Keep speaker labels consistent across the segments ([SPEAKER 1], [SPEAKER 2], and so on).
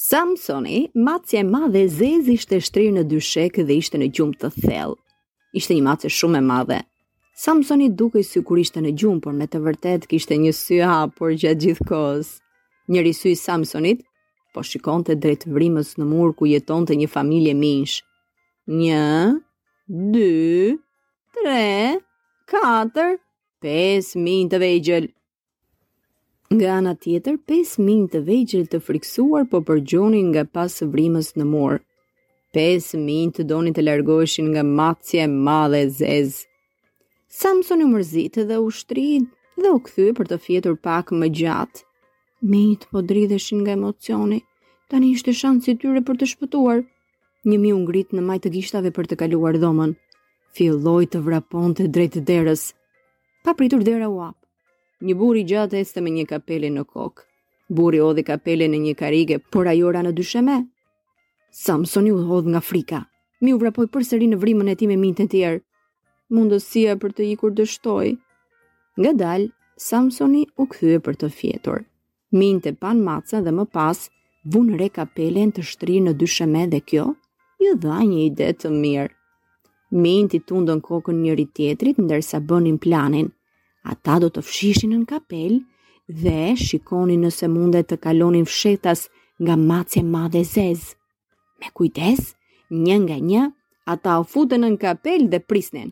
[SPEAKER 1] Samsoni, macja e madhe e zezë ishte shtrirë në dyshek dhe ishte në gjumë të thellë. Ishte një mace shumë e madhe. Samsoni dukej sikur ishte në gjumë, por me të vërtetë kishte një sy hapur gjatë gjithë kohës. Njëri sy i Samsonit po shikonte drejt vrimës në mur ku jetonte një familje minjsh. 1 2 3 4 5 minj të vegjël, Nga ana tjetër, 5 minj të vegjël të frikësuar po përgjonin nga pas vrimës në mur. 5 minjtë donin të largoheshin nga macja e madhe e zezë. Samsoni u mërzit dhe u shtri dhe u kthye për të fjetur pak më gjatë. Minjtë po dridheshin nga emocioni, tani ishte shansi tyre për të shpëtuar. Një mi u ngrit në majë të gishtave për të kaluar dhomën. Filloi të vraponte drejt derës. Papritur dera u hap. Një burrë i gjatë ecte me një kapele në kokë. Burri hodhi kapelen në një karrige, por ajo ra në dysheme. Samsoni u hodh nga frika. Miu vrapoi përsëri në vrimën e tij me minjtë e tjerë. Mundësia për të ikur dështoi. Ngadalë, Samsoni u kthye për të fjetur. Minjtë e panë macen dhe më pas vunë re kapelen të shtrirë në dysheme dhe kjo u dha një ide të mirë. Minjtë i tundën kokën njëri-tjetrit ndërsa bënin planin. Ata do të fshiheshin nën kapelë dhe shikonin nëse mund të kalonin fshehtas nga macja e madhe e zezë. Me kujdes, një nga një, ata u futën nën kapelë dhe prisnin.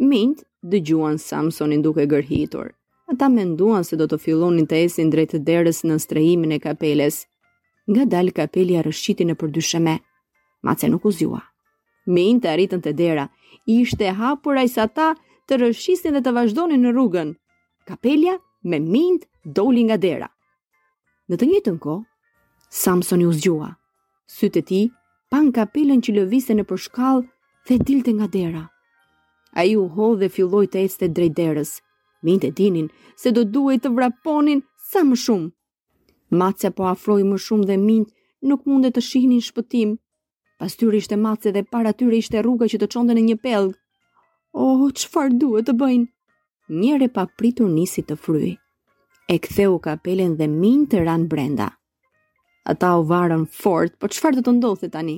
[SPEAKER 1] Minjtë dëgjuan Samsonin duke gërhitur. Ata menduan se do të fillonin të ecnin drejt derës nën strehimin e kapeles. Ngadalë kapelja rrëshqiti nëpër dysheme. Macja nuk u zgjua. Minjtë arritën te dera. Ishte e hapur aq sa ata të rrëshqisnin dhe të vazhdonin rrugën. Kapelja me minjtë doli nga dera. Në të njëjtën kohë, Samsoni u zgjua. Sytë e tij panë kapelën që lëvizte nëpër shkallë dhe dilte nga dera. Ai u hodh dhe filloi të ecte drejt derës. Minjtë e dinin se do duhej të vraponin sa më shumë. Macja po afrohej më shumë dhe minjtë nuk mund të shihnin shpëtim. Pas tyre ishte macja dhe para tyre ishte rruga që të çonte në një pellg. Oh, çfarë duhet të bëjnë? Një erë e papritur nisi të fryjë. E ktheu kapelen dhe minjtë ranë brenda. Ata u varën fort, po çfarë do të ndodhte tani?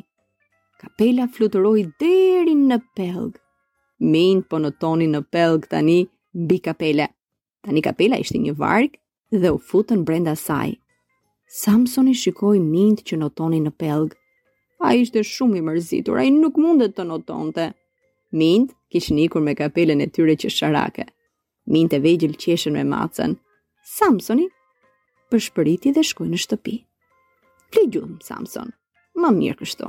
[SPEAKER 1] Kapela fluturoi deri në pellg. Minjtë po notonin në pellg tani mbi kapele. Tani kapela ishte një varkë dhe u futën brenda saj. Samsoni shikoi minjtë që notonin në pellg. Ai ishte shumë i mërzitur, ai nuk mund të notonte. Minjtë kishin ikur me kapelen e tyre qesharake. Minjtë e vegjël qeshen me macën. Samsoni përshpëriti dhe shkoi në shtëpi. Fle gjumë, Samson, më mirë kështu.